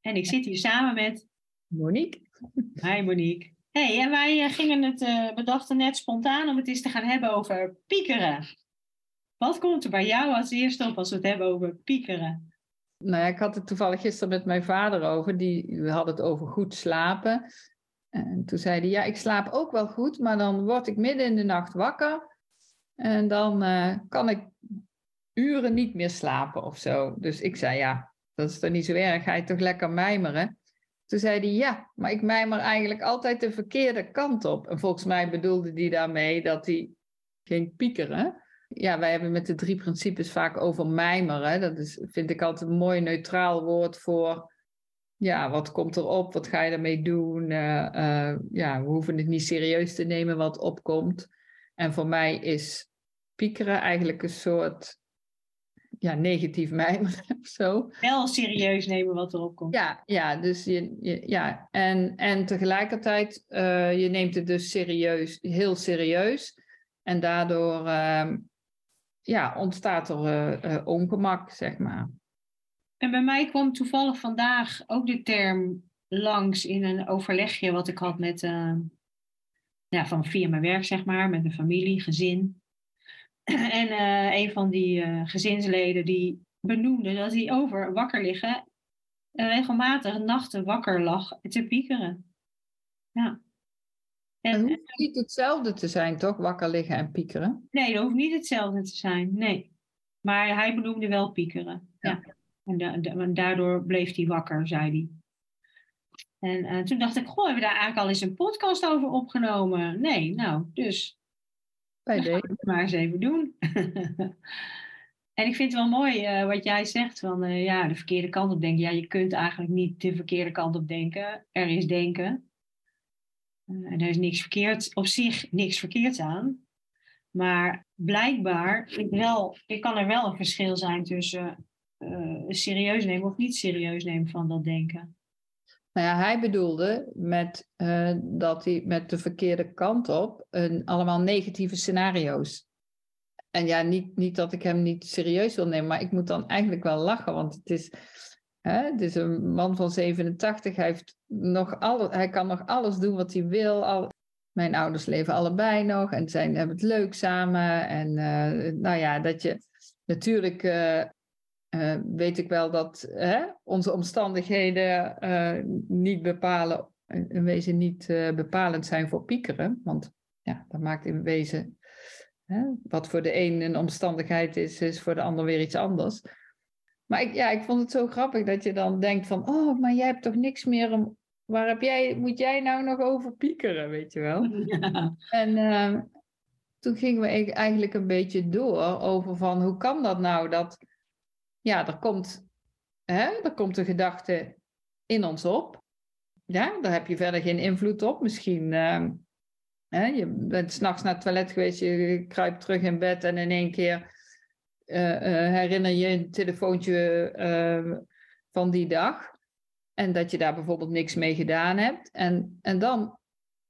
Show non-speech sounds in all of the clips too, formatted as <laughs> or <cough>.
en ik zit hier samen met Monique. Hi Monique. Hey, en wij uh, gingen het bedachten net spontaan om het eens te gaan hebben over piekeren. Wat komt er bij jou als eerste op als we het hebben over piekeren? Nou ja, ik had het toevallig gisteren met mijn vader over. Die, we hadden het over goed slapen. En toen zei hij, ja, ik slaap ook wel goed, maar dan word ik midden in de nacht wakker. En dan uh, kan ik uren niet meer slapen of zo. Dus ik zei, ja, dat is toch niet zo erg, ga je toch lekker mijmeren? Toen zei hij, ja, maar ik mijmer eigenlijk altijd de verkeerde kant op. En volgens mij bedoelde hij daarmee dat hij ging piekeren. Ja, wij hebben met de drie principes vaak over mijmeren. Dat is, vind ik altijd een mooi neutraal woord voor, ja, wat komt erop? Wat ga je ermee doen? Uh, uh, ja, we hoeven het niet serieus te nemen wat opkomt. En voor mij is piekeren eigenlijk een soort ja, negatief mijmeren <laughs> of zo. Wel serieus nemen wat erop komt. Ja, ja, dus je, je ja. En, en tegelijkertijd, uh, je neemt het dus serieus, heel serieus. En daardoor uh, ja, ontstaat er uh, uh, ongemak, zeg maar. En bij mij kwam toevallig vandaag ook de term langs in een overlegje wat ik had met, ja, van via mijn werk, zeg maar, met een familie, gezin. <clears throat> En uh, een van die uh, gezinsleden die benoemde dat hij over wakker liggen uh, regelmatig nachten wakker lag te piekeren. Ja. En, en hoeft niet hetzelfde te zijn, toch? Wakker liggen en piekeren? Nee, dat hoeft niet hetzelfde te zijn, nee. Maar hij benoemde wel piekeren. Ja. ja. En, da da daardoor bleef hij wakker, zei hij. En toen dacht ik, goh, hebben we daar eigenlijk al eens een podcast over opgenomen? Nee, nou, dus bij deze. het maar eens even doen. <laughs> en ik vind het wel mooi uh, wat jij zegt van uh, ja, de verkeerde kant op denken. Ja, je kunt eigenlijk niet de verkeerde kant op denken. Er is denken. Uh, en er is niks verkeerd, op zich niks verkeerd aan. Maar blijkbaar, ik, wel, ik kan er wel een verschil zijn tussen serieus nemen of niet serieus nemen van dat denken. Nou ja, hij bedoelde met, uh, dat hij met de verkeerde kant op een, allemaal negatieve scenario's. En ja, niet, niet dat ik hem niet serieus wil nemen, maar ik moet dan eigenlijk wel lachen, want het is, hè, het is een man van 87, hij, heeft nog alle, hij kan nog alles doen wat hij wil. Al, mijn ouders leven allebei nog en zijn, hebben het leuk samen. En uh, nou ja, dat je natuurlijk uh, uh, weet ik wel dat hè, onze omstandigheden uh, niet bepalen, in wezen niet uh, bepalend zijn voor piekeren. Want ja, dat maakt in wezen hè, wat voor de een een omstandigheid is, is voor de ander weer iets anders. Maar ik, ja, ik vond het zo grappig dat je dan denkt van, oh, maar jij hebt toch niks meer om, waar heb jij, moet jij nou nog over piekeren, weet je wel? <laughs> Ja. En toen gingen we eigenlijk een beetje door over van, hoe kan dat nou dat ja, er komt, hè, er komt een gedachte in ons op. Ja, daar heb je verder geen invloed op. Misschien, uh, hè, je bent s'nachts naar het toilet geweest, je kruipt terug in bed en in één keer uh, uh, herinner je een telefoontje uh, van die dag. En dat je daar bijvoorbeeld niks mee gedaan hebt. En, en dan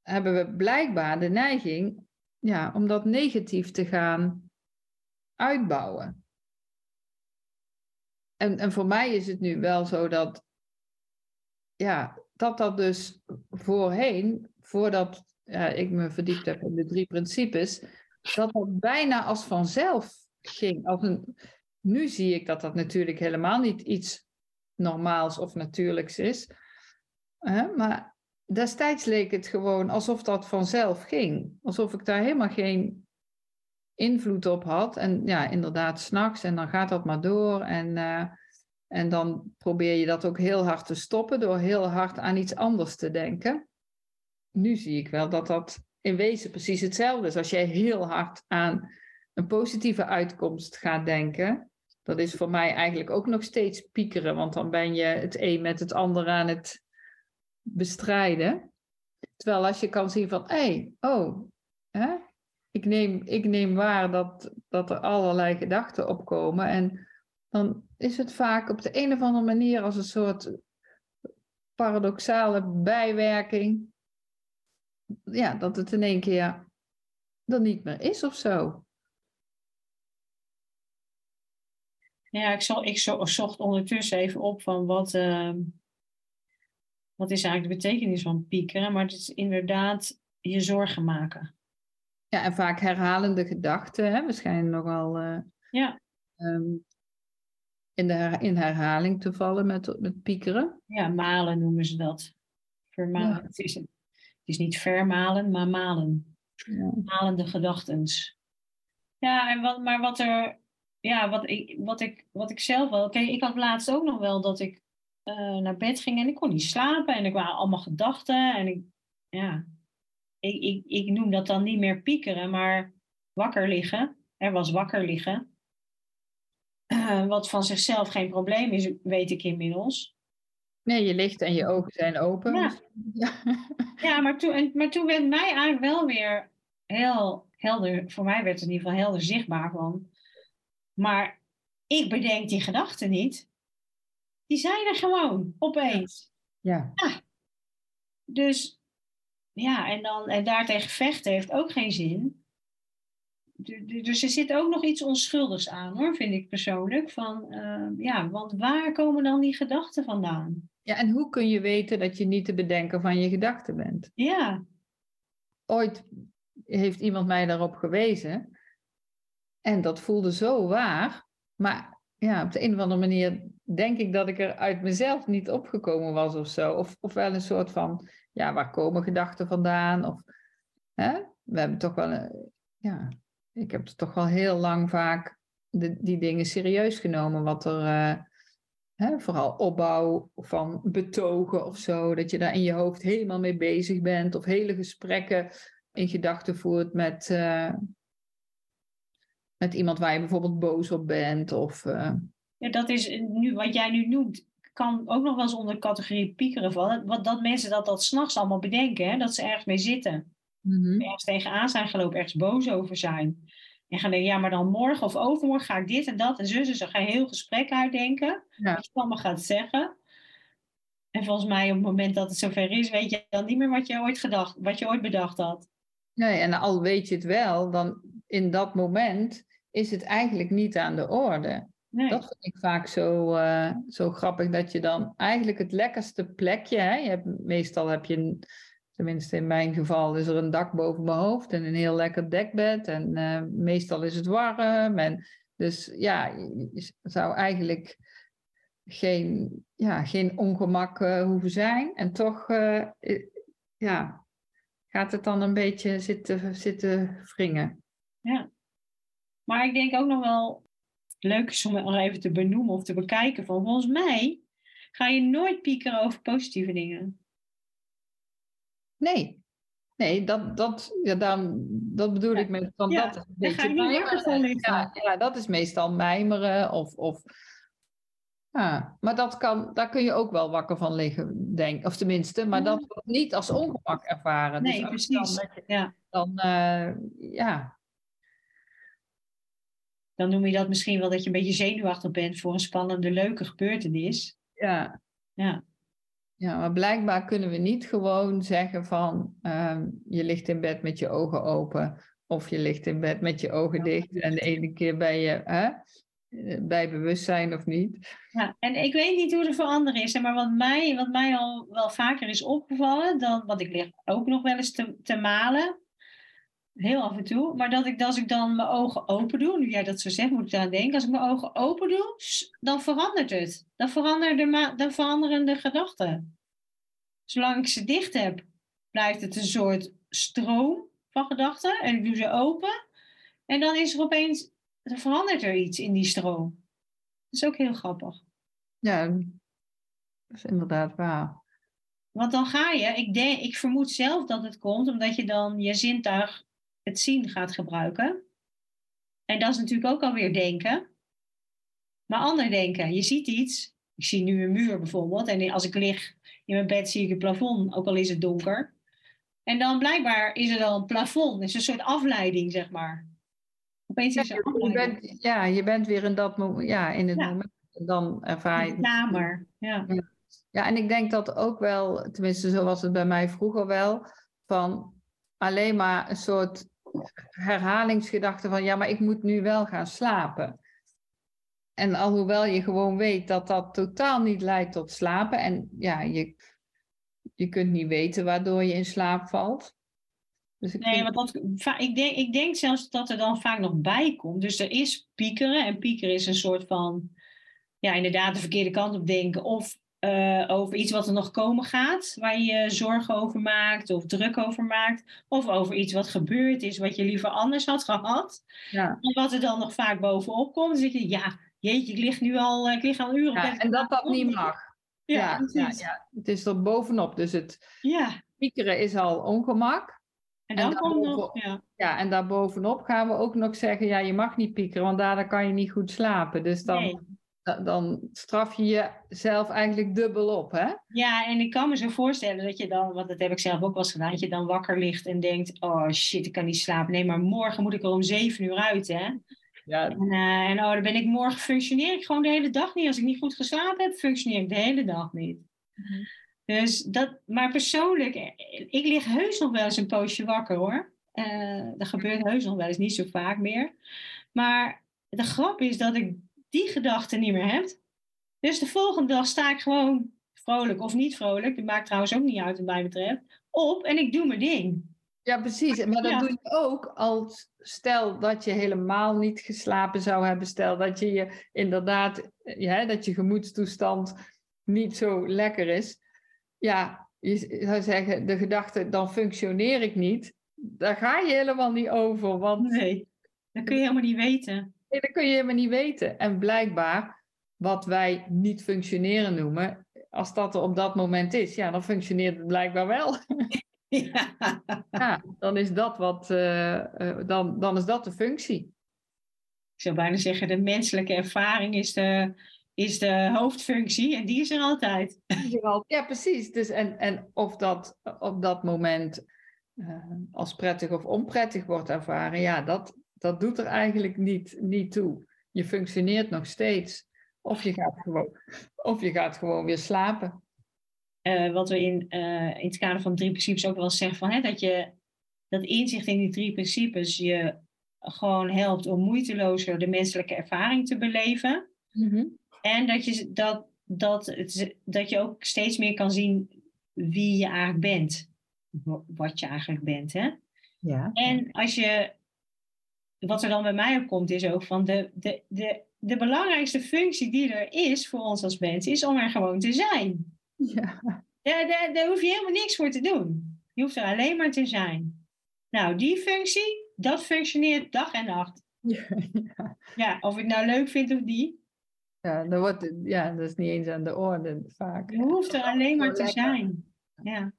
hebben we blijkbaar de neiging ja, om dat negatief te gaan uitbouwen en, en voor mij is het nu wel zo dat, ja, dat dat dus voorheen, voordat ik me verdiept heb in de drie principes, dat dat bijna als vanzelf ging. Nu zie ik dat dat natuurlijk helemaal niet iets normaals of natuurlijks is. Hè? Maar destijds leek het gewoon alsof dat vanzelf ging. Alsof ik daar helemaal geen invloed op had. En ja, inderdaad, s'nachts en dan gaat dat maar door. En, eh, en dan probeer je dat ook heel hard te stoppen door heel hard aan iets anders te denken. Nu zie ik wel dat dat in wezen precies hetzelfde is. Als jij heel hard aan een positieve uitkomst gaat denken, dat is voor mij eigenlijk ook nog steeds piekeren, want dan ben je het een met het ander aan het bestrijden. Terwijl als je kan zien van, hé, hey, oh? Ik, neem, ik neem waar dat, dat er allerlei gedachten opkomen en dan is het vaak op de een of andere manier als een soort paradoxale bijwerking ja, dat het in één keer dan niet meer is of zo. Ja, ik, zo, ik zocht ondertussen even op van wat, uh, wat is eigenlijk de betekenis van piekeren. Maar het is inderdaad je zorgen maken. Ja, en vaak herhalende gedachten. Hè? We schijnen nogal uh, ja. Um, in, de in herhaling te vallen met, met piekeren. Ja, malen noemen ze dat. Vermalen. Ja. Het is is niet vermalen, maar malen. Ja. Malende gedachtens. Ja, en wat, maar wat er, ja, wat ik, wat ik, wat ik zelf wel. Kijk, ik had laatst ook nog wel dat ik uh, naar bed ging en ik kon niet slapen en ik waren allemaal gedachten en ik, ja, ik, ik, ik noem dat dan niet meer piekeren, maar wakker liggen. Er was wakker liggen. Uh, wat van zichzelf geen probleem is, weet ik inmiddels. Nee, je ligt en je ogen zijn open. Ja, ja. <laughs> maar, toen, maar toen werd mij eigenlijk wel weer heel helder, voor mij werd het in ieder geval helder zichtbaar van. Maar ik bedenk die gedachten niet. Die zijn er gewoon, opeens. Ja. ja. Dus ja, en, dan, en daartegen vechten heeft ook geen zin. Dus er zit ook nog iets onschuldigs aan, hoor, vind ik persoonlijk. Van, uh, ja, want waar komen dan die gedachten vandaan? Ja, en hoe kun je weten dat je niet te bedenken van je gedachten bent? Ja. Ooit heeft iemand mij daarop gewezen. En dat voelde zo waar. Maar ja, op de een of andere manier denk ik dat ik er uit mezelf niet opgekomen was of zo. Of, of wel een soort van, ja, waar komen gedachten vandaan? Of, hè? We hebben toch wel, een, ja, ik heb toch wel heel lang vaak die dingen serieus genomen. Wat er, uh, hè, vooral opbouw van betogen of zo. Dat je daar in je hoofd helemaal mee bezig bent. Of hele gesprekken in gedachten voert met, uh, met iemand waar je bijvoorbeeld boos op bent. Of, uh... Ja, dat is nu wat jij nu noemt. Kan ook nog wel eens onder de categorie piekeren vallen. Wat dat mensen dat dat s'nachts allemaal bedenken. Hè? Dat ze ergens mee zitten. Mm-hmm. Ergens tegenaan zijn gelopen, ergens boos over zijn. En gaan denken, ja, maar dan morgen of overmorgen ga ik dit en dat en zus. Dus dan ga je heel gesprek uitdenken. Ja. Wat je allemaal gaat zeggen. En volgens mij op het moment dat het zover is, weet je dan niet meer wat je ooit gedacht, wat je ooit bedacht had. Nee, en al weet je het wel, dan in dat moment is het eigenlijk niet aan de orde. Nee. Dat vind ik vaak zo, uh, zo grappig, dat je dan eigenlijk het lekkerste plekje, hè, je hebt, meestal heb je een, Tenminste, in mijn geval is er een dak boven mijn hoofd en een heel lekker dekbed. En uh, meestal is het warm. En dus ja, je zou eigenlijk geen, ja, geen ongemak uh, hoeven zijn. En toch ja, gaat het dan een beetje zitten, zitten wringen. Ja, maar ik denk ook nog wel leuk is om nog even te benoemen of te bekijken. Van volgens mij ga je nooit piekeren over positieve dingen. Nee. Nee, dat, dat, ja, dan, dat bedoel ik met van dat is een beetje mijmeren. Ja, ja, dat is meestal mijmeren of, of ja, maar dat kan, daar kun je ook wel wakker van liggen, denk Of tenminste, maar dat wordt niet als ongemak ervaren. Dus nee, dus precies. Dan, ja. dan uh, ja. Dan noem je dat misschien wel dat je een beetje zenuwachtig bent voor een spannende, leuke gebeurtenis. Ja. Ja. Ja, maar blijkbaar kunnen we niet gewoon zeggen van ehm, je ligt in bed met je ogen open of je ligt in bed met je ogen dicht en de ene keer ben je hè, bij bewustzijn of niet. Ja, en ik weet niet hoe er veranderen is, maar wat mij, wat mij al wel vaker is opgevallen, dan, want ik lig ook nog wel eens te, te malen, heel af en toe, maar dat ik als ik dan mijn ogen open doe, nu jij dat zo zegt, moet ik aan denken, als ik mijn ogen open doe, dan verandert het. Dan, veranderen de, dan veranderen de gedachten. Zolang ik ze dicht heb, blijft het een soort stroom van gedachten. En ik doe ze open. En dan is er opeens, er verandert er iets in die stroom. Dat is ook heel grappig. Ja, dat is inderdaad waar. Want dan ga je, ik, denk, ik vermoed zelf dat het komt omdat je dan je zintuig het zien gaat gebruiken. En dat is natuurlijk ook alweer denken. Maar ander denken, je ziet iets. Ik zie nu een muur bijvoorbeeld. En als ik lig in mijn bed zie ik het plafond, ook al is het donker. En dan blijkbaar is er dan een plafond. Het is een soort afleiding, zeg maar. Opeens is er ja, je bent, ja, je bent weer in dat moment, ja, in het moment. Dan ervaar je. Kamer, ja. Ja, en ik denk dat ook wel, tenminste zo was het bij mij vroeger wel, van alleen maar een soort herhalingsgedachte van ja, maar ik moet nu wel gaan slapen. En alhoewel je gewoon weet dat dat totaal niet leidt tot slapen en ja, je, je kunt niet weten waardoor je in slaap valt. Dus ik nee, want dat, ik, denk, ik denk zelfs dat er dan vaak nog bij komt. Dus er is piekeren en piekeren is een soort van, ja, inderdaad de verkeerde kant op denken. Of uh, over iets wat er nog komen gaat, waar je zorgen over maakt of druk over maakt. Of over iets wat gebeurd is, wat je liever anders had gehad. Ja. En wat er dan nog vaak bovenop komt, dan zeg je, ja, jeetje, ik lig nu al, ik lig al ja, En dat dat niet mag. Ja, ja, ja, het is er bovenop. Dus het ja. piekeren is al ongemak. En dan komt nog, ja. ja. en daarbovenop gaan we ook nog zeggen, ja, je mag niet piekeren, want daardoor kan je niet goed slapen. Dus dan dan straf je jezelf eigenlijk dubbel op, hè? Ja, en ik kan me zo voorstellen dat je dan, want dat heb ik zelf ook wel eens gedaan, dat je dan wakker ligt en denkt, oh shit, ik kan niet slapen. Nee, maar morgen moet ik er om zeven uur uit, hè? Ja. En, uh, en oh, dan ben ik morgen, functioneer ik gewoon de hele dag niet. Als ik niet goed geslapen heb, functioneer ik de hele dag niet. Mhm. Dus dat, maar persoonlijk, ik lig heus nog wel eens een poosje wakker, hoor. Uh, dat gebeurt heus nog wel eens, niet zo vaak meer. Maar de grap is dat ik die gedachte niet meer hebt. Dus de volgende dag sta ik gewoon vrolijk of niet vrolijk, dat maakt trouwens ook niet uit wat mij betreft, op en ik doe mijn ding. Ja, precies. Maar dat doe je ook als stel dat je helemaal niet geslapen zou hebben. Stel dat je, je inderdaad, ja, dat je gemoedstoestand niet zo lekker is. Ja, je zou zeggen, de gedachte, dan functioneer ik niet. Daar ga je helemaal niet over. Want... Nee, dat kun je helemaal niet weten. Nee, dat kun je helemaal niet weten. En blijkbaar, wat wij niet functioneren noemen, als dat er op dat moment is, ja, dan functioneert het blijkbaar wel. <laughs> Ja, ja dan is dat wat, uh, uh, dan, dan is dat de functie. Ik zou bijna zeggen, de menselijke ervaring is de, is de hoofdfunctie en die is er altijd. Ja, precies. Dus en, en of dat op dat moment uh, als prettig of onprettig wordt ervaren, ja, dat, dat doet er eigenlijk niet, niet toe. Je functioneert nog steeds. Of je gaat gewoon, of je gaat gewoon weer slapen. Uh, wat we in, uh, in het kader van drie principes ook wel zeggen, van, hè, dat je dat inzicht in die drie principes je gewoon helpt om moeitelozer de menselijke ervaring te beleven. Mm-hmm. En dat je, dat, dat, het, dat je ook steeds meer kan zien wie je eigenlijk bent. Wat je eigenlijk bent. Hè? Ja. En als je wat er dan bij mij op komt, is ook van de, de, de, de belangrijkste functie die er is voor ons als mensen, is om er gewoon te zijn. Ja. Daar, daar, daar hoef je helemaal niks voor te doen. Je hoeft er alleen maar te zijn. Nou, die functie, dat functioneert dag en nacht. Ja, ja. ja of ik nou leuk vind of niet. Ja, dat, wordt, ja, dat is niet eens aan de orde vaak. Je hoeft er alleen maar te zijn. Ja.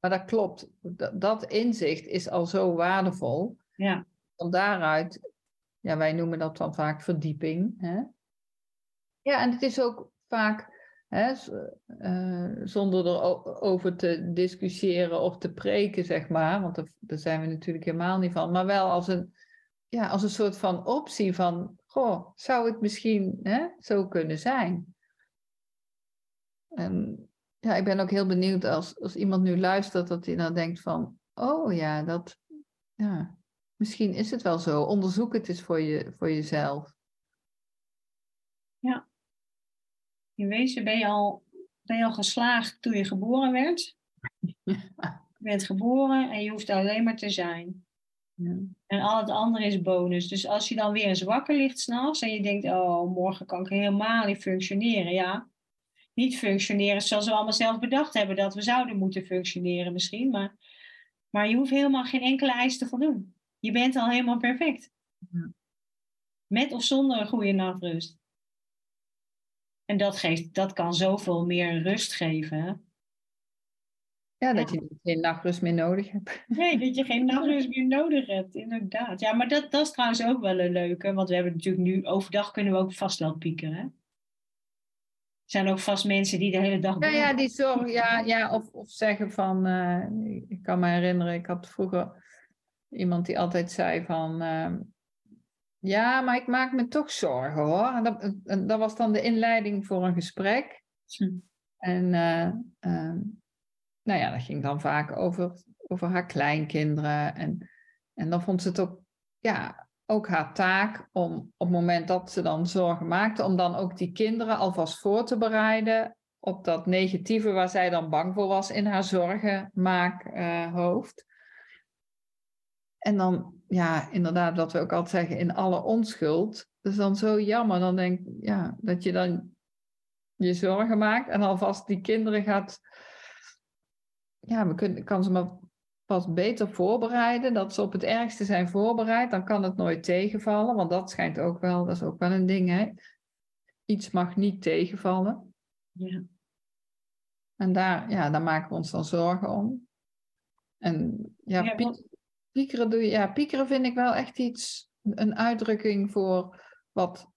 Maar dat klopt. Dat, dat inzicht is al zo waardevol. Ja van daaruit, ja, wij noemen dat dan vaak verdieping. Hè? Ja, en het is ook vaak, hè, uh, zonder erover te discussiëren of te preken, zeg maar, want daar, zijn we natuurlijk helemaal niet van, maar wel als een, ja, als een soort van optie van, goh, zou het misschien hè, zo kunnen zijn? En ja, ik ben ook heel benieuwd als, als iemand nu luistert, dat hij dan denkt van, oh ja, dat, ja, Misschien is het wel zo. Onderzoek het eens voor, je, voor jezelf. Ja. In wezen ben je al, ben je al geslaagd toen je geboren werd. <laughs> Je bent geboren en je hoeft alleen maar te zijn. Ja. En al het andere is bonus. Dus als je dan weer eens wakker ligt s'nachts en je denkt, oh, morgen kan ik helemaal niet functioneren. Ja, niet functioneren zoals we allemaal zelf bedacht hebben dat we zouden moeten functioneren misschien. Maar, maar je hoeft helemaal geen enkele eis te voldoen. Je bent al helemaal perfect. Met of zonder een goede nachtrust. En dat, geeft, dat kan zoveel meer rust geven. Ja, dat je niet- geen nachtrust meer nodig hebt. Nee, dat je <laughs> geen nachtrust meer nodig hebt, inderdaad. Ja, maar dat, dat is trouwens ook wel een leuke. Want we hebben natuurlijk nu, overdag kunnen we ook vast wel piekeren. hè? Er zijn ook vast mensen die de hele dag... Ja, ja, die zorg, ja, ja of, of zeggen van, eh, ik kan me herinneren, ik had vroeger iemand die altijd zei van, ehm, ja, maar ik maak me toch zorgen hoor. En dat, en dat was dan de inleiding voor een gesprek. Hm. En eh, ehm, nou ja, dat ging dan vaak over, over haar kleinkinderen. En, en dan vond ze het ook, ja, ook haar taak om op het moment dat ze dan zorgen maakte, om dan ook die kinderen alvast voor te bereiden op dat negatieve waar zij dan bang voor was in haar zorgenmaakhoofd. En dan, ja, inderdaad, wat we ook altijd zeggen, in alle onschuld. Dat is dan zo jammer. Dan denk ik, ja, dat je dan je zorgen maakt en alvast die kinderen gaat. Ja, we kunnen, kan ze maar pas beter voorbereiden. Dat ze op het ergste zijn voorbereid. Dan kan het nooit tegenvallen. Want dat schijnt ook wel, dat is ook wel een ding. Hè? Iets mag niet tegenvallen. Ja. En daar, ja, daar maken we ons dan zorgen om. En ja, want- piekeren, doe je, ja, piekeren vind ik wel echt iets, een uitdrukking voor wat,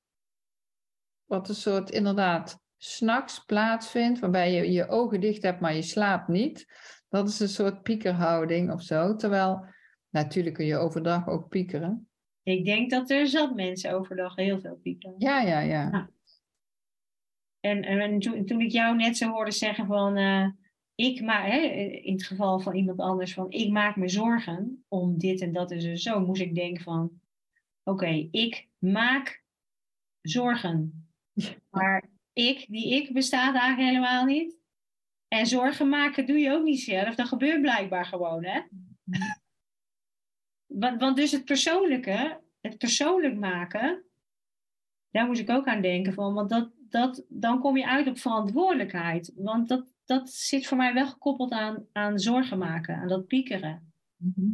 wat een soort inderdaad s'nachts plaatsvindt, waarbij je je ogen dicht hebt, maar je slaapt niet. Dat is een soort piekerhouding of zo. Terwijl, natuurlijk kun je overdag ook piekeren. Ik denk dat er zat mensen overdag heel veel piekeren. Ja, ja, ja. Ja. En, en, en toen, toen ik jou net zo hoorde zeggen van, eh, ik maak, hè, in het geval van iemand anders, van ik maak me zorgen om dit en dat en zo, zo moest ik denken van, oké, ik maak zorgen. <laughs> Maar ik, die ik, bestaat eigenlijk helemaal niet. En zorgen maken doe je ook niet zelf, dat gebeurt blijkbaar gewoon, hè? <laughs> Want, want dus het persoonlijke, het persoonlijk maken, daar moest ik ook aan denken van, want dat, dat, dan kom je uit op verantwoordelijkheid. Want dat, dat zit voor mij wel gekoppeld aan, aan zorgen maken, aan dat piekeren. Mhm.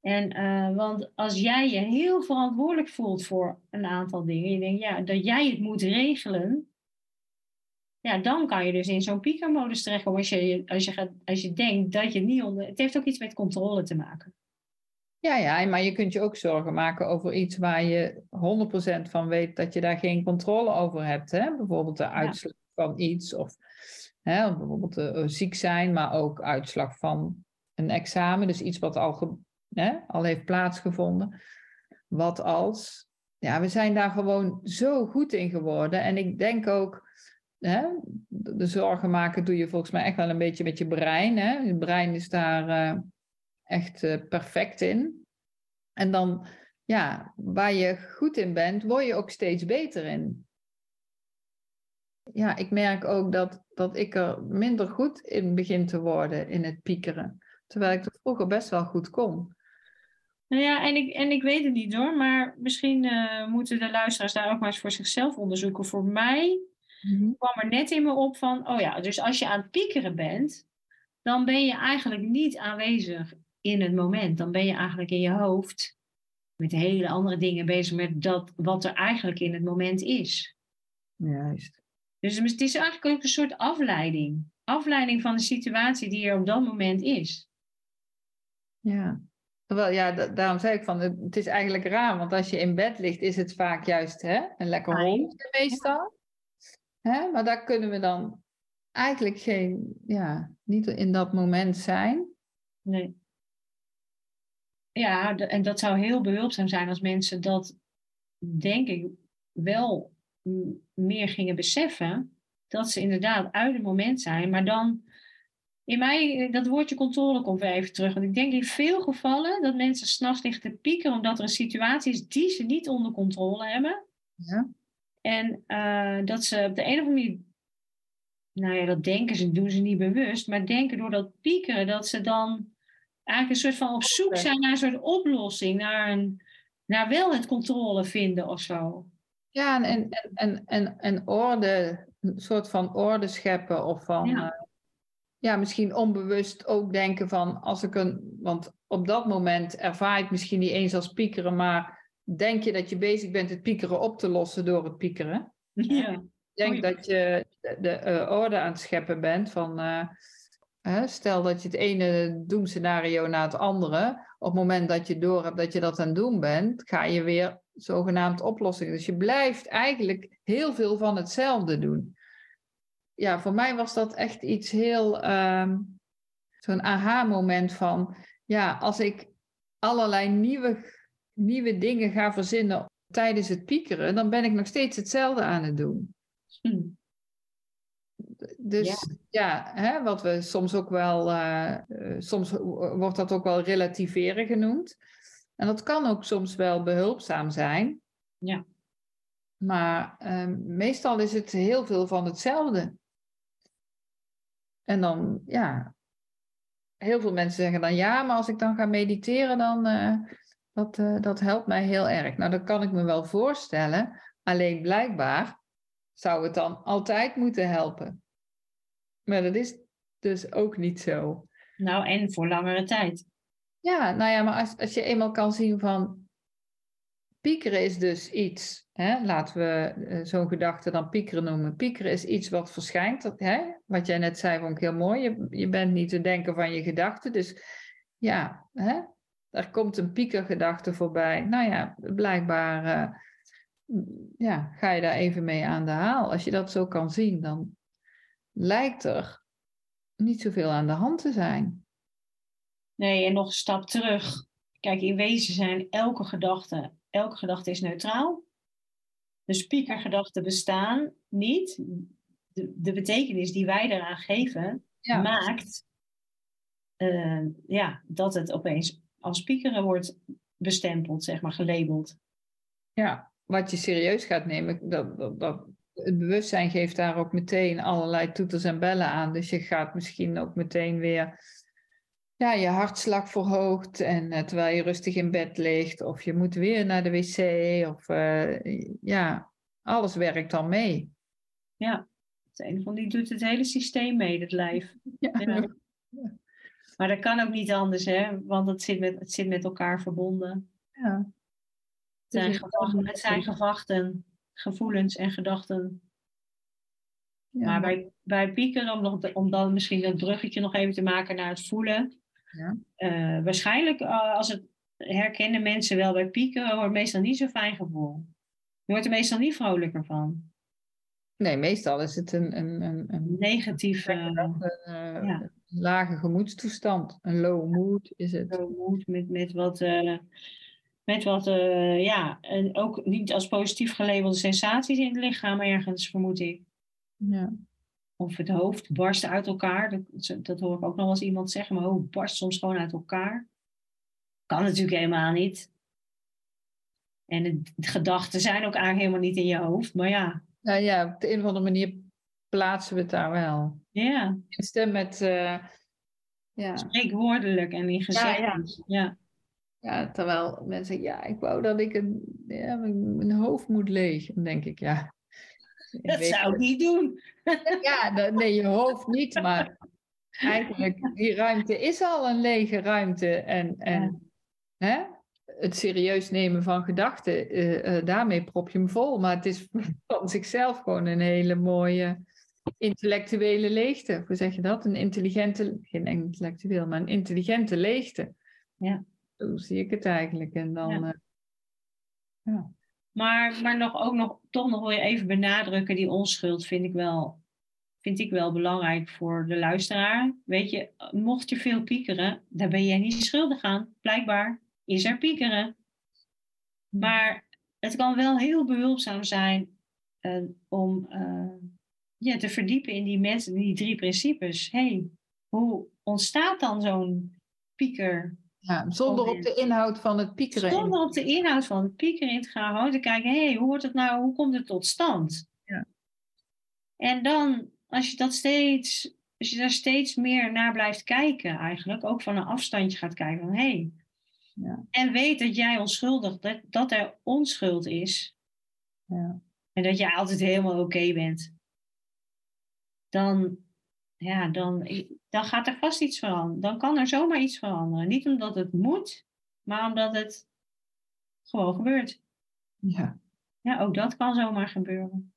En eh, want als jij je heel verantwoordelijk voelt voor een aantal dingen, je denkt ja, dat jij het moet regelen, ja, dan kan je dus in zo'n piekermodus terechtkomen als je, als, je gaat, als je denkt dat je niet onder. Het heeft ook iets met controle te maken. Ja, ja, maar je kunt je ook zorgen maken over iets waar je 100% van weet dat je daar geen controle over hebt. Hè? Bijvoorbeeld de uitslag van iets of hè, bijvoorbeeld eh, ziek zijn, maar ook uitslag van een examen. Dus iets wat al, hè, al heeft plaatsgevonden. Wat als? Ja, we zijn daar gewoon zo goed in geworden. En ik denk ook, hè, de zorgen maken doe je volgens mij echt wel een beetje met je brein. Hè? Je brein is daar... eh, echt eh, perfect in. En dan, ja, waar je goed in bent, word je ook steeds beter in. Ja, ik merk ook dat, dat ik er minder goed in begin te worden in het piekeren. Terwijl ik het vroeger best wel goed kon. Nou ja, en ik, en ik weet het niet hoor, maar misschien eh, moeten de luisteraars daar ook maar eens voor zichzelf onderzoeken. Voor mij kwam er net in me op van, oh ja, dus als je aan het piekeren bent, dan ben je eigenlijk niet aanwezig in het moment. Dan ben je eigenlijk in je hoofd met hele andere dingen bezig met dat wat er eigenlijk in het moment is. Juist. Dus het is eigenlijk ook een soort afleiding. Afleiding van de situatie die er op dat moment is. Ja. Terwijl, ja, da- daarom zei ik van, het is eigenlijk raar, want als je in bed ligt, is het vaak juist hè, een lekker Fijn. rondje meestal. Hè? Maar daar kunnen we dan eigenlijk geen, ja, niet in dat moment zijn. Nee. Ja, en dat zou heel behulpzaam zijn als mensen dat, denk ik, wel meer gingen beseffen. Dat ze inderdaad uit het moment zijn. Maar dan, in mij, dat woordje controle komt weer even terug. Want ik denk in veel gevallen dat mensen s'nachts liggen te pieken omdat er een situatie is die ze niet onder controle hebben. Ja. En eh, dat ze op de een of andere manier, nou ja, dat denken ze, doen ze niet bewust, maar denken door dat piekeren dat ze dan eigenlijk een soort van op zoek zijn naar een soort oplossing, naar, een, naar wel het controle vinden of zo. Ja, en, en, en, en, en orde een soort van orde scheppen of van, Ja. ja. ja, misschien onbewust ook denken van, als ik een, want op dat moment ervaar je het misschien niet eens als piekeren, maar denk je dat je bezig bent het piekeren op te lossen door het piekeren. Ja. Ik denk Oei. dat je de, de, eh, orde aan het scheppen bent van, eh, hè, stel dat je het ene doemscenario na het andere, op het moment dat je door hebt dat je dat aan het doen bent, ga je weer zogenaamd oplossingen. Dus je blijft eigenlijk heel veel van hetzelfde doen. Ja, voor mij was dat echt iets heel, ehm, zo'n aha-moment van, ja, als ik allerlei nieuwe, nieuwe dingen ga verzinnen tijdens het piekeren, dan ben ik nog steeds hetzelfde aan het doen. Hm. Dus ja, hè, wat we soms ook wel, eh, eh, soms wordt dat ook wel relativeren genoemd. En dat kan ook soms wel behulpzaam zijn. Ja. Maar ehm, meestal is het heel veel van hetzelfde. En dan, ja, heel veel mensen zeggen dan ja, maar als ik dan ga mediteren, dan eh, dat, eh, dat helpt mij heel erg. Nou, dat kan ik me wel voorstellen. Alleen blijkbaar zou het dan altijd moeten helpen. Maar dat is dus ook niet zo. Nou, en voor langere tijd. Ja, nou ja, maar als, als je eenmaal kan zien van piekeren is dus iets, hè, laten we eh, zo'n gedachte dan piekeren noemen. Piekeren is iets wat verschijnt, dat, hè, wat jij net zei vond ik heel mooi. Je, je bent niet te denken van je gedachten, dus ja, hè, er komt een piekergedachte voorbij. Nou ja, blijkbaar eh, ja, ga je daar even mee aan de haal. Als je dat zo kan zien, dan lijkt er niet zoveel aan de hand te zijn. Nee, en nog een stap terug. Kijk, in wezen zijn elke gedachte, elke gedachte is neutraal. Dus piekergedachten bestaan niet. De, de betekenis die wij eraan geven, Ja. maakt eh, ja, dat het opeens als piekeren wordt bestempeld, zeg maar, gelabeld. Ja, wat je serieus gaat nemen, dat, dat, dat, het bewustzijn geeft daar ook meteen allerlei toeters en bellen aan. Dus je gaat misschien ook meteen weer ja, je hartslag verhoogt en eh, terwijl je rustig in bed ligt, of je moet weer naar de wc, of eh, ja, alles werkt dan mee. Ja, het een van die doet het hele systeem mee, het lijf. <laughs> Ja. Ja. Maar dat kan ook niet anders, hè? Want het zit met, het zit met elkaar verbonden. Ja. Het zijn, Dus het- het zijn gevoelens en gedachten. Ja. Maar bij, bij piekeren, om, nog, om dan misschien dat bruggetje nog even te maken naar het voelen. Ja. eh, waarschijnlijk uh, als het herkennen mensen wel bij piekeren, wordt meestal niet zo'n fijn gevoel. Je wordt er meestal niet vrolijker van. Nee, meestal is het een, een, een, een, Negatief een, eh, ja. lage gemoedstoestand. Een low mood is het. moed met, met wat, met wat uh, ja, en ook niet als positief gelabelde sensaties in het lichaam ergens, vermoed ik. Ja. Of het hoofd barst uit elkaar. Dat, dat hoor ik ook nog wel eens iemand zeggen. Mijn hoofd barst soms gewoon uit elkaar. Kan natuurlijk helemaal niet. En de, gedachten zijn ook eigenlijk helemaal niet in je hoofd. Maar ja. Nou ja, op de een of andere manier plaatsen we het daar wel. Ja. In stem met... Uh, ja. Spreekwoordelijk en in gezegd. Ja, ja. ja. Ja, terwijl mensen zeggen, ja, ik wou dat ik een, ja, mijn hoofd moet leeg. Dan denk ik, ja. Dat zou ik niet doen. Ja, dat, nee, je hoofd niet, maar <laughs> eigenlijk, die ruimte is al een lege ruimte. En, en ja. hè, het serieus nemen van gedachten, uh, uh, daarmee prop je hem vol. Maar het is <laughs> van zichzelf gewoon een hele mooie intellectuele leegte. Hoe zeg je dat? Een intelligente, geen intellectueel, maar een intelligente leegte. Ja. Zo zie ik het eigenlijk. En dan, ja. Uh, ja. Maar, maar nog, ook nog, toch nog wil je even benadrukken, die onschuld vind ik wel, vind ik wel belangrijk voor de luisteraar. Weet je, mocht je veel piekeren, dan ben jij niet schuldig aan. Blijkbaar is er piekeren. Maar het kan wel heel behulpzaam zijn uh, om uh, ja, te verdiepen in die mensen, die drie principes. hey, hoe ontstaat dan zo'n pieker? Ja, zonder op de inhoud van het piekeren. Zonder op de inhoud van het piekeren in te gaan, gewoon te kijken, hé, hey, hoe wordt het nou, hoe komt het tot stand? Ja. En dan, als je dat steeds, als je daar steeds meer naar blijft kijken, eigenlijk, ook van een afstandje gaat kijken van, hé, hey, ja. en weet dat jij onschuldig, dat, dat er onschuld is. Ja. En dat jij altijd helemaal oké okay bent. dan, ja, dan, dan gaat er vast iets veranderen. Dan kan er zomaar iets veranderen. Niet omdat het moet, maar omdat het gewoon gebeurt. Ja. Ja, ook dat kan zomaar gebeuren.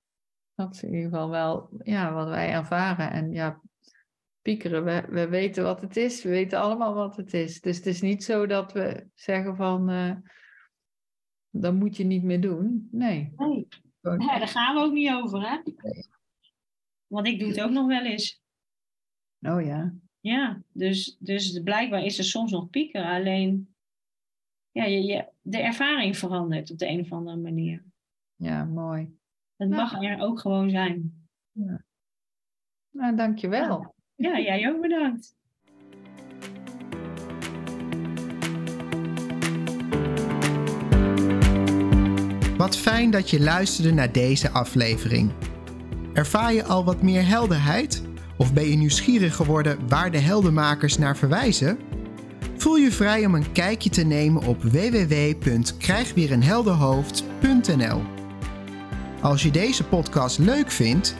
Dat is in ieder geval wel ja, wat wij ervaren. En ja, piekeren, we, we weten wat het is. We weten allemaal wat het is. Dus het is niet zo dat we zeggen van, uh, dat moet je niet meer doen. Nee. nee. Ja, daar gaan we ook niet over, hè? Nee. Want ik doe het ook nog wel eens. Oh ja. Ja, dus, dus blijkbaar is er soms nog piekeren. Alleen, ja, je, je, de ervaring verandert op de een of andere manier. Ja, mooi. Het mag er ook gewoon zijn. Ja. Nou, dankjewel. Ja, jij ook bedankt. Wat fijn dat je luisterde naar deze aflevering. Ervaar je al wat meer helderheid? Of ben je nieuwsgierig geworden waar de heldenmakers naar verwijzen? Voel je vrij om een kijkje te nemen op www.krijgweerenhelderhoofd.nl. Als je deze podcast leuk vindt,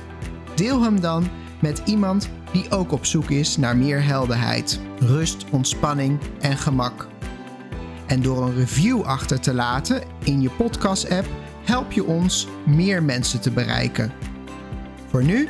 deel hem dan met iemand die ook op zoek is naar meer helderheid, rust, ontspanning en gemak. En door een review achter te laten in je podcast-app help je ons meer mensen te bereiken. Voor nu,